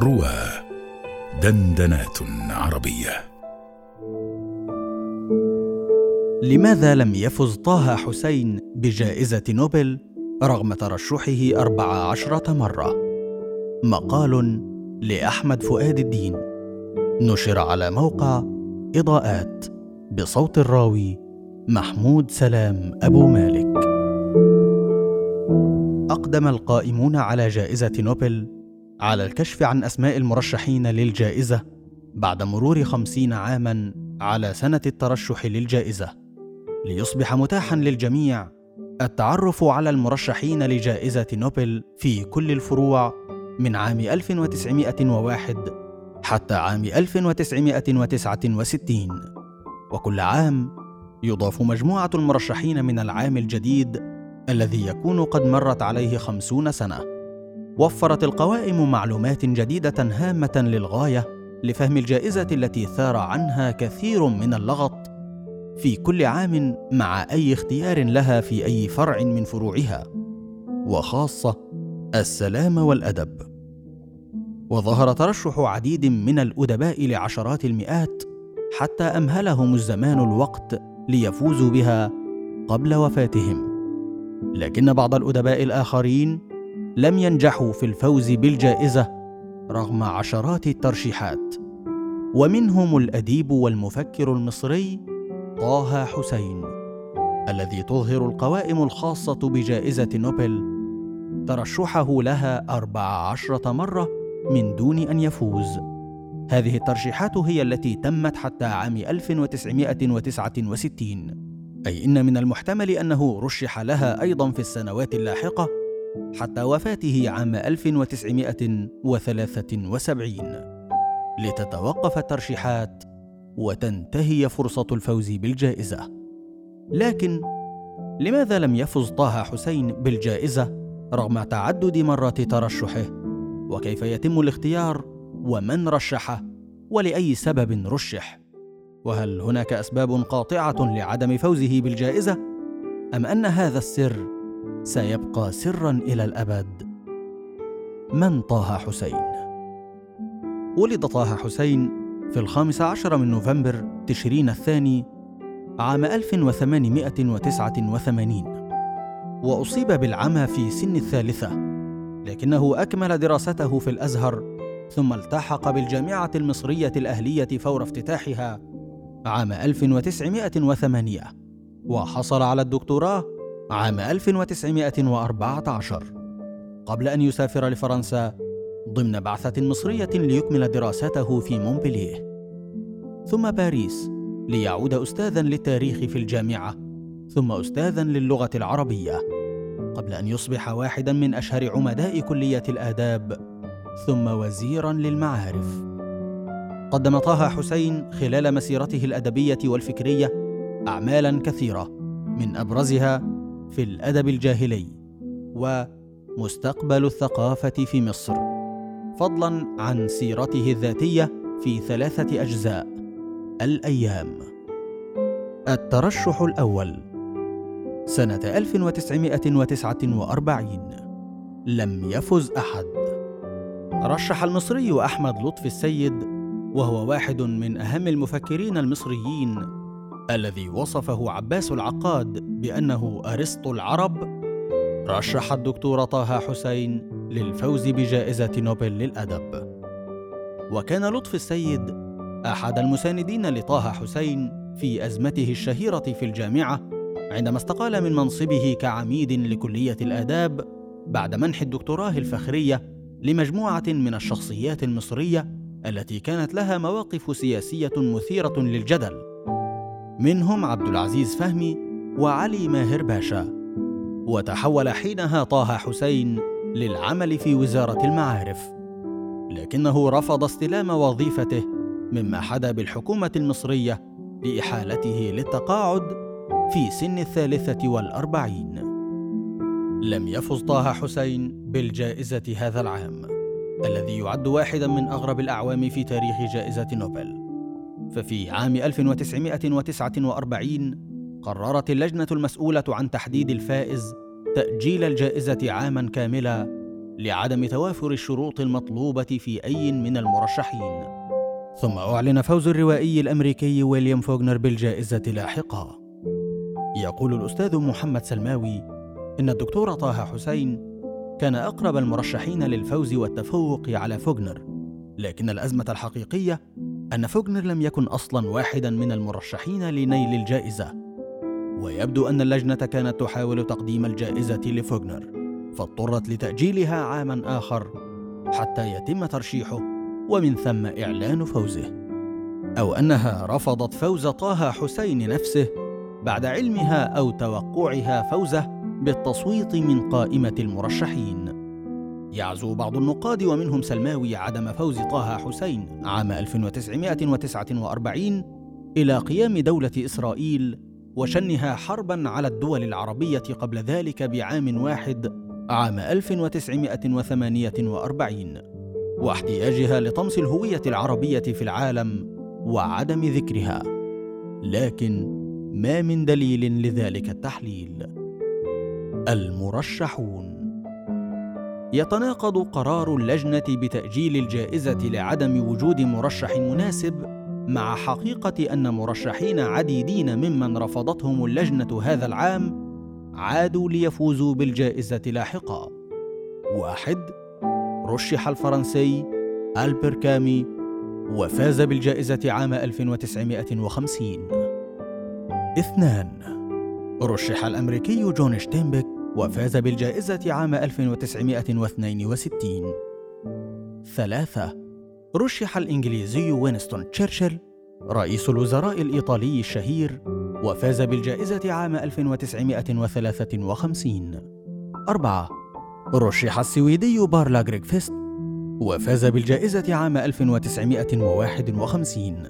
روى دندنات عربية. لماذا لم يفز طه حسين بجائزة نوبل رغم ترشحه أربع عشرة مرة؟ مقال لأحمد فؤاد الدين. نشر على موقع إضاءات بصوت الراوي محمود سلام أبو مالك. أقدم القائمون على جائزة نوبل على الكشف عن أسماء المرشحين للجائزة بعد مرور خمسين عاماً على سنة الترشح للجائزة ليصبح متاحاً للجميع التعرف على المرشحين لجائزة نوبل في كل الفروع من عام 1901 حتى عام 1969 وكل عام يضاف مجموعة المرشحين من العام الجديد الذي يكون قد مرت عليه خمسون سنة. وفرت القوائم معلومات جديدة هامة للغاية لفهم الجائزة التي ثار عنها كثير من اللغط في كل عام مع أي اختيار لها في أي فرع من فروعها وخاصة السلام والأدب. وظهر ترشح عديد من الأدباء لعشرات المئات حتى أمهلهم الزمان الوقت ليفوزوا بها قبل وفاتهم. لكن بعض الأدباء الآخرين لم ينجحوا في الفوز بالجائزة رغم عشرات الترشيحات. ومنهم الأديب والمفكر المصري طه حسين الذي تظهر القوائم الخاصة بجائزة نوبل ترشحه لها أربع عشرة مرة من دون أن يفوز. هذه الترشيحات هي التي تمت حتى عام 1969 أي إن من المحتمل أنه رشح لها أيضا في السنوات اللاحقة حتى وفاته عام 1973 لتتوقف الترشيحات وتنتهي فرصة الفوز بالجائزة. لكن لماذا لم يفز طه حسين بالجائزة رغم تعدد مرات ترشحه؟ وكيف يتم الاختيار؟ ومن رشحه؟ ولأي سبب رشح؟ وهل هناك أسباب قاطعة لعدم فوزه بالجائزة؟ أم أن هذا السر سيبقى سرا إلى الأبد. من طه حسين؟ ولد طه حسين في الخامس عشر من نوفمبر تشرين الثاني عام 1889 وأصيب بالعمى في سن الثالثة لكنه أكمل دراسته في الأزهر ثم التحق بالجامعة المصرية الأهلية فور افتتاحها عام 1908 وحصل على الدكتوراه عام 1914 قبل أن يسافر لفرنسا ضمن بعثة مصرية ليكمل دراسته في مونبليه. ثم باريس ليعود أستاذا للتاريخ في الجامعة ثم أستاذا للغة العربية. قبل أن يصبح واحدا من أشهر عمداء كلية الآداب ثم وزيرا للمعارف. قدم طه حسين خلال مسيرته الأدبية والفكرية اعمالا كثيرة من أبرزها في الأدب الجاهلي ومستقبل الثقافة في مصر فضلا عن سيرته الذاتية في ثلاثة أجزاء الأيام. الترشح الأول سنة 1949 لم يفز أحد. رشح المصري أحمد لطفي السيد وهو واحد من أهم المفكرين المصريين الذي وصفه عباس العقاد بأنه أرسطو العرب. رشح الدكتور طه حسين للفوز بجائزة نوبل للأدب. وكان لطفي السيد أحد المساندين لطه حسين في أزمته الشهيرة في الجامعة عندما استقال من منصبه كعميد لكلية الآداب بعد منح الدكتوراه الفخرية لمجموعة من الشخصيات المصرية التي كانت لها مواقف سياسية مثيرة للجدل. منهم عبد العزيز فهمي وعلي ماهر باشا. وتحول حينها طه حسين للعمل في وزارة المعارف. لكنه رفض استلام وظيفته مما حدا بالحكومة المصرية لإحالته للتقاعد في سن الثالثة والأربعين. لم يفز طه حسين بالجائزة هذا العام الذي يعد واحدا من أغرب الأعوام في تاريخ جائزة نوبل. ففي عام 1949 قررت اللجنة المسؤولة عن تحديد الفائز تأجيل الجائزة عاما كاملا لعدم توافر الشروط المطلوبة في أي من المرشحين. ثم أعلن فوز الروائي الأمريكي ويليام فوكنر بالجائزة لاحقا. يقول الأستاذ محمد سلماوي إن الدكتور طه حسين كان أقرب المرشحين للفوز والتفوق على فوكنر لكن الأزمة الحقيقية أن فوكنر لم يكن أصلا واحدا من المرشحين لنيل الجائزة ويبدو أن اللجنة كانت تحاول تقديم الجائزة لفوغنر فاضطرت لتأجيلها عاما آخر حتى يتم ترشيحه ومن ثم إعلان فوزه. أو أنها رفضت فوز طه حسين نفسه بعد علمها أو توقعها فوزه بالتصويت من قائمة المرشحين. يعزو بعض النقاد ومنهم سلماوي عدم فوز طه حسين عام 1949 إلى قيام دولة إسرائيل وشنها حربا على الدول العربية قبل ذلك بعام واحد عام 1948 واحتياجها لطمس الهوية العربية في العالم وعدم ذكرها. لكن ما من دليل لذلك التحليل؟ المرشحون. يتناقض قرار اللجنة بتأجيل الجائزة لعدم وجود مرشح مناسب مع حقيقة أن مرشحين عديدين ممن رفضتهم اللجنة هذا العام عادوا ليفوزوا بالجائزة لاحقا. واحد رشح الفرنسي ألبر كامي وفاز بالجائزة عام 1950 اثنان رشح الأمريكي جون شتينبك وفاز بالجائزة عام 1962 ثلاثة رشح الإنجليزي وينستون تشرشل رئيس الوزراء الإيطالي الشهير وفاز بالجائزة عام 1953 أربعة رشح السويدي بارلا فيست وفاز بالجائزة عام 1951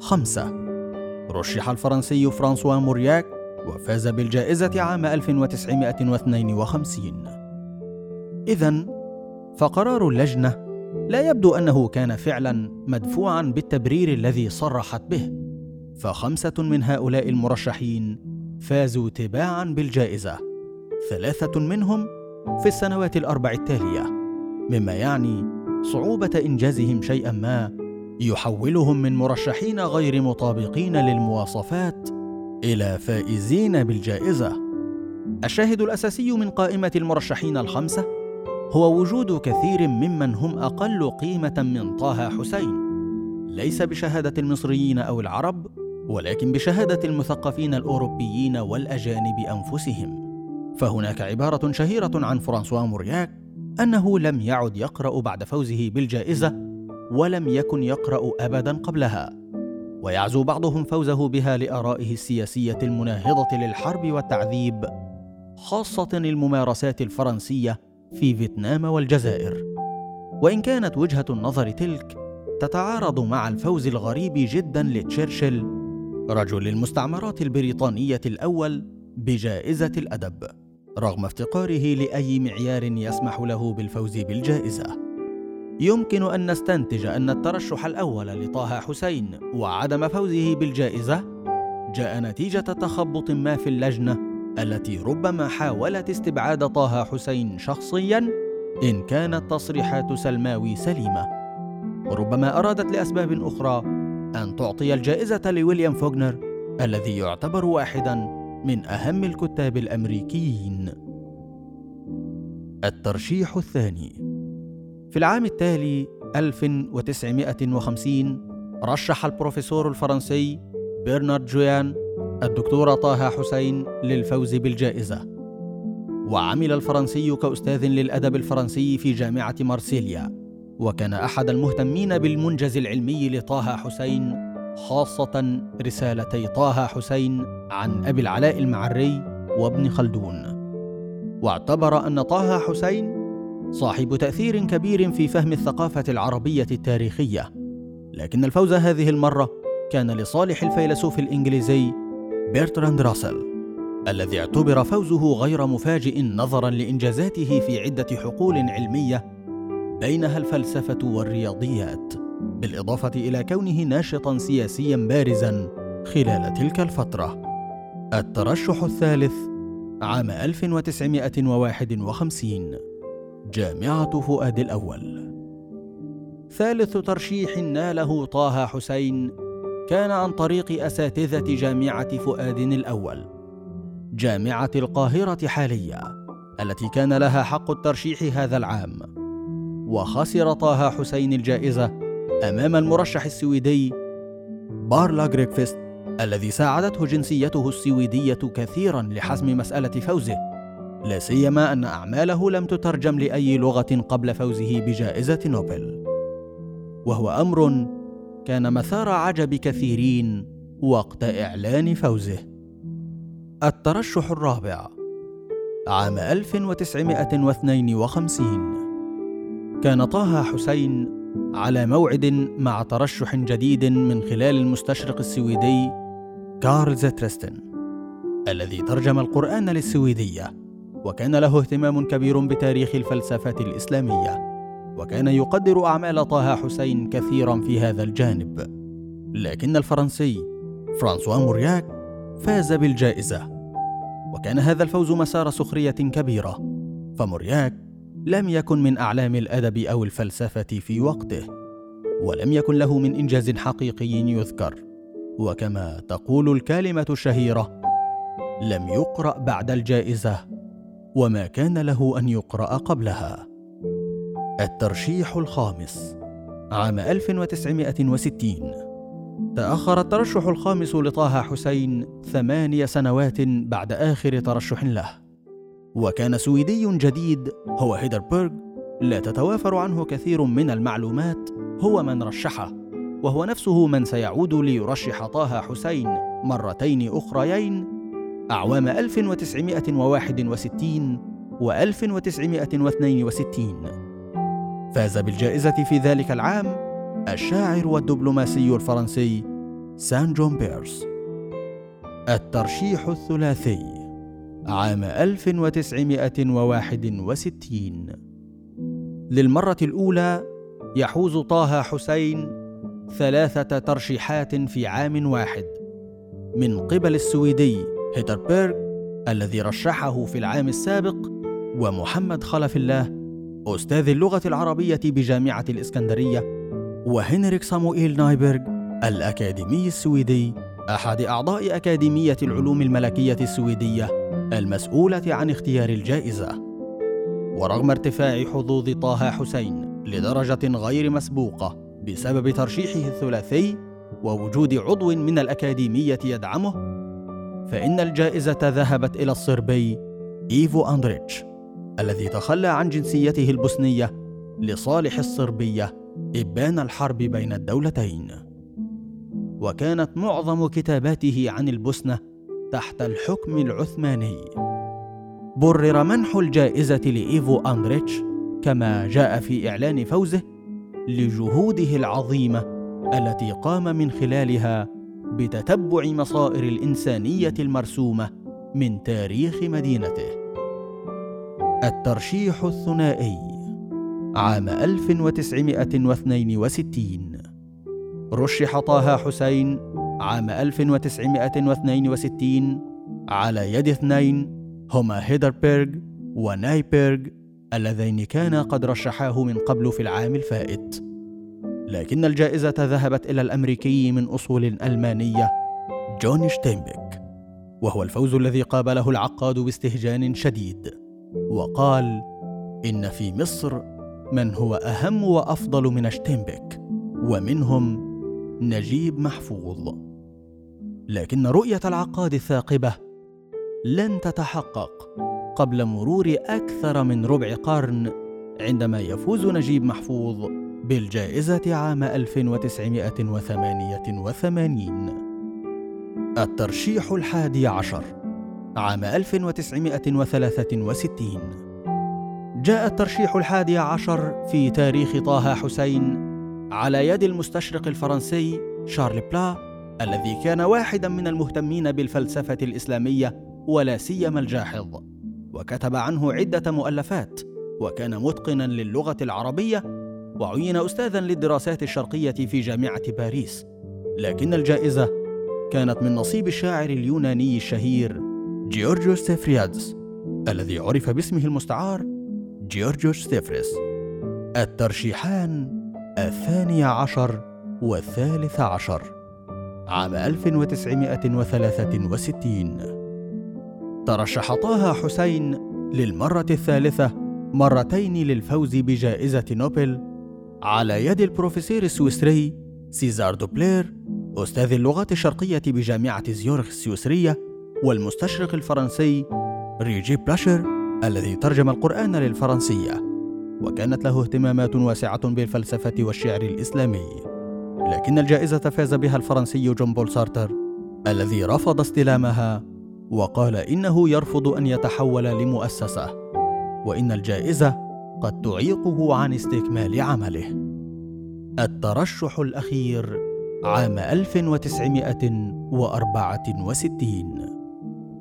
خمسة رشح الفرنسي فرانسوا مورياك وفاز بالجائزة عام 1952 إذا فقرار اللجنة لا يبدو أنه كان فعلا مدفوعا بالتبرير الذي صرحت به. فخمسة من هؤلاء المرشحين فازوا تباعا بالجائزة. ثلاثة منهم في السنوات الأربع التالية مما يعني صعوبة إنجازهم شيئا ما يحولهم من مرشحين غير مطابقين للمواصفات إلى فائزين بالجائزة. الشاهد الأساسي من قائمة المرشحين الخمسة هو وجود كثير ممن هم أقل قيمة من طه حسين، ليس بشهادة المصريين أو العرب، ولكن بشهادة المثقفين الأوروبيين والأجانب أنفسهم. فهناك عبارة شهيرة عن فرانسوا مورياك أنه لم يعد يقرأ بعد فوزه بالجائزة ولم يكن يقرأ أبدا قبلها. ويعزو بعضهم فوزه بها لأرائه السياسية المناهضة للحرب والتعذيب خاصة الممارسات الفرنسية في فيتنام والجزائر. وإن كانت وجهة النظر تلك تتعارض مع الفوز الغريب جدا لتشرشل رجل المستعمرات البريطانية الأول بجائزة الأدب رغم افتقاره لأي معيار يسمح له بالفوز بالجائزة. يمكن أن نستنتج أن الترشح الأول لطه حسين وعدم فوزه بالجائزة جاء نتيجة تخبط ما في اللجنة التي ربما حاولت استبعاد طه حسين شخصيا إن كانت تصريحات سلماوي سليمة. وربما أرادت لأسباب أخرى أن تعطي الجائزة لويليام فوغنر الذي يعتبر واحدا من أهم الكتاب الأمريكيين. الترشيح الثاني. في العام التالي 1950 رشح البروفيسور الفرنسي برنارد جويان الدكتور طه حسين للفوز بالجائزة. وعمل الفرنسي كأستاذ للأدب الفرنسي في جامعة مارسيليا. وكان أحد المهتمين بالمنجز العلمي لطه حسين خاصة رسالتي طه حسين عن أبي العلاء المعري وابن خلدون. واعتبر أن طه حسين صاحب تأثير كبير في فهم الثقافة العربية التاريخية. لكن الفوز هذه المرة كان لصالح الفيلسوف الإنجليزي بيرتراند راسل الذي اعتبر فوزه غير مفاجئ نظرا لإنجازاته في عدة حقول علمية بينها الفلسفة والرياضيات بالإضافة إلى كونه ناشطا سياسيا بارزا خلال تلك الفترة. الترشح الثالث عام 1951 جامعة فؤاد الأول. ثالث ترشيح ناله طه حسين كان عن طريق أساتذة جامعة فؤاد الأول. جامعة القاهرة حالية التي كان لها حق الترشيح هذا العام. وخسر طه حسين الجائزة أمام المرشح السويدي بارلا غريكفيست الذي ساعدته جنسيته السويدية كثيرا لحسم مسألة فوزه. لا سيما أن أعماله لم تترجم لأي لغة قبل فوزه بجائزة نوبل. وهو أمر كان مثار عجب كثيرين وقت إعلان فوزه. الترشح الرابع عام 1952 كان طه حسين على موعد مع ترشح جديد من خلال المستشرق السويدي كارل زترستن الذي ترجم القرآن للسويدية. وكان له اهتمام كبير بتاريخ الفلسفة الإسلامية وكان يقدر أعمال طه حسين كثيرا في هذا الجانب. لكن الفرنسي فرانسوا مورياك فاز بالجائزة وكان هذا الفوز مسار سخرية كبيرة فمورياك لم يكن من أعلام الأدب أو الفلسفة في وقته ولم يكن له من إنجاز حقيقي يذكر. وكما تقول الكلمة الشهيرة لم يقرأ بعد الجائزة وما كان له أن يقرأ قبلها. الترشيح الخامس. عام 1960 تأخر الترشح الخامس لطه حسين ثمانية سنوات بعد آخر ترشح له. وكان سويدي جديد هو هيدربرغ لا تتوافر عنه كثير من المعلومات هو من رشحه. وهو نفسه من سيعود ليرشح طه حسين مرتين أخريين أعوام 1961 و 1962 فاز بالجائزة في ذلك العام الشاعر والدبلوماسي الفرنسي سان جون بيرس. الترشيح الثلاثي عام 1961 للمرة الأولى يحوز طه حسين ثلاثة ترشيحات في عام واحد من قبل السويدي هيتربيرغ الذي رشحه في العام السابق ومحمد خلف الله أستاذ اللغة العربية بجامعة الإسكندرية وهنريك صاموئيل نايبرغ الأكاديمي السويدي أحد أعضاء أكاديمية العلوم الملكية السويدية المسؤولة عن اختيار الجائزة. ورغم ارتفاع حظوظ طه حسين لدرجة غير مسبوقة بسبب ترشيحه الثلاثي ووجود عضو من الأكاديمية يدعمه فإن الجائزة ذهبت إلى الصربي إيفو أندريتش الذي تخلى عن جنسيته البوسنية لصالح الصربية إبان الحرب بين الدولتين. وكانت معظم كتاباته عن البوسنة تحت الحكم العثماني. برر منح الجائزة لإيفو أندريتش كما جاء في إعلان فوزه لجهوده العظيمة التي قام من خلالها بتتبع مصائر الإنسانية المرسومة من تاريخ مدينته. الترشيح الثنائي عام 1962 رشح طه حسين عام 1962 على يد اثنين هما هيدربيرغ ونايبيرغ اللذين كانا قد رشحاه من قبل في العام الفائت. لكن الجائزة ذهبت إلى الأمريكي من أصول ألمانية جون شتينبيك وهو الفوز الذي قابله العقاد باستهجان شديد وقال إن في مصر من هو أهم وأفضل من شتينبيك ومنهم نجيب محفوظ. لكن رؤية العقاد الثاقبة لن تتحقق قبل مرور أكثر من ربع قرن عندما يفوز نجيب محفوظ بالجائزة عام 1988 الترشيح الحادي عشر عام 1963 جاء الترشيح الحادي عشر في تاريخ طه حسين على يد المستشرق الفرنسي شارل بلا الذي كان واحدا من المهتمين بالفلسفة الإسلامية ولا سيما الجاحظ. وكتب عنه عدة مؤلفات وكان متقنا للغة العربية وعين أستاذا للدراسات الشرقية في جامعة باريس. لكن الجائزة كانت من نصيب الشاعر اليوناني الشهير جيورجيوس سيفريادس الذي عرف باسمه المستعار جيورجيوس سيفيريس الترشيحان الثاني عشر والثالث عشر عام 1963 ترشح طه حسين للمرة الثالثة مرتين للفوز بجائزة نوبل على يد البروفيسور السويسري سيزار دوبلير أستاذ اللغات الشرقية بجامعة زيورخ السويسرية والمستشرق الفرنسي ريجي بلاشر الذي ترجم القرآن للفرنسية. وكانت له اهتمامات واسعة بالفلسفة والشعر الإسلامي. لكن الجائزة فاز بها الفرنسي جون بول سارتر الذي رفض استلامها وقال إنه يرفض أن يتحول لمؤسسة. وإن الجائزة قد تعيقه عن استكمال عمله. الترشح الأخير عام 1964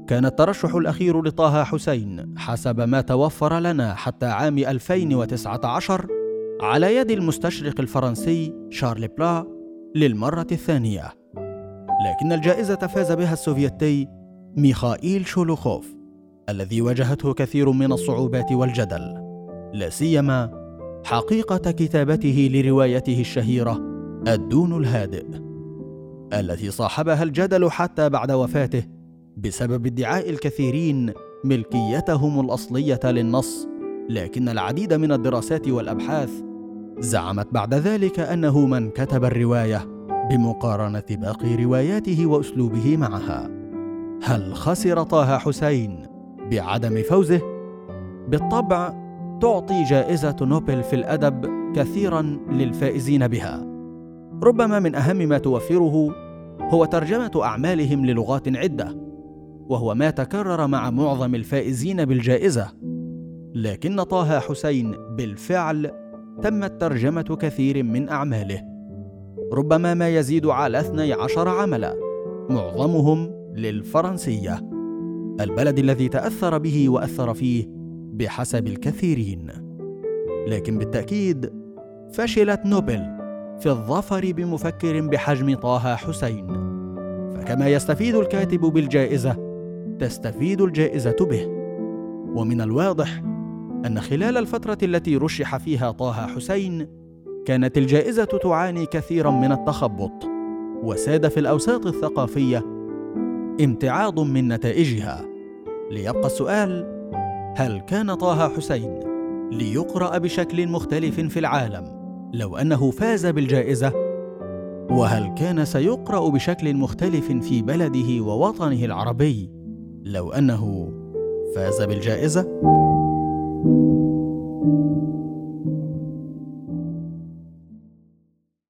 كان الترشح الأخير لطه حسين حسب ما توفر لنا حتى عام 2019 على يد المستشرق الفرنسي شارل بلا للمرة الثانية. لكن الجائزة فاز بها السوفيتي ميخائيل شولوخوف الذي واجهته كثير من الصعوبات والجدل. لا سيما حقيقة كتابته لروايته الشهيرة الدون الهادئ التي صاحبها الجدل حتى بعد وفاته بسبب ادعاء الكثيرين ملكيتهم الأصلية للنص. لكن العديد من الدراسات والأبحاث زعمت بعد ذلك أنه من كتب الرواية بمقارنة باقي رواياته وأسلوبه معها. هل خسر طه حسين بعدم فوزه؟ بالطبع تعطي جائزة نوبل في الأدب كثيرا للفائزين بها. ربما من أهم ما توفره هو ترجمة أعمالهم للغات عدة وهو ما تكرر مع معظم الفائزين بالجائزة. لكن طه حسين بالفعل تمت ترجمة كثير من أعماله. ربما ما يزيد على 12 عملا معظمهم للفرنسية. البلد الذي تأثر به وأثر فيه بحسب الكثيرين. لكن بالتأكيد فشلت نوبل في الظفر بمفكر بحجم طه حسين. فكما يستفيد الكاتب بالجائزة تستفيد الجائزة به. ومن الواضح أن خلال الفترة التي رشح فيها طه حسين كانت الجائزة تعاني كثيرا من التخبط وساد في الأوساط الثقافية امتعاض من نتائجها. ليبقى السؤال هل كان طه حسين ليقرأ بشكل مختلف في العالم لو أنه فاز بالجائزة؟ وهل كان سيقرأ بشكل مختلف في بلده ووطنه العربي لو أنه فاز بالجائزة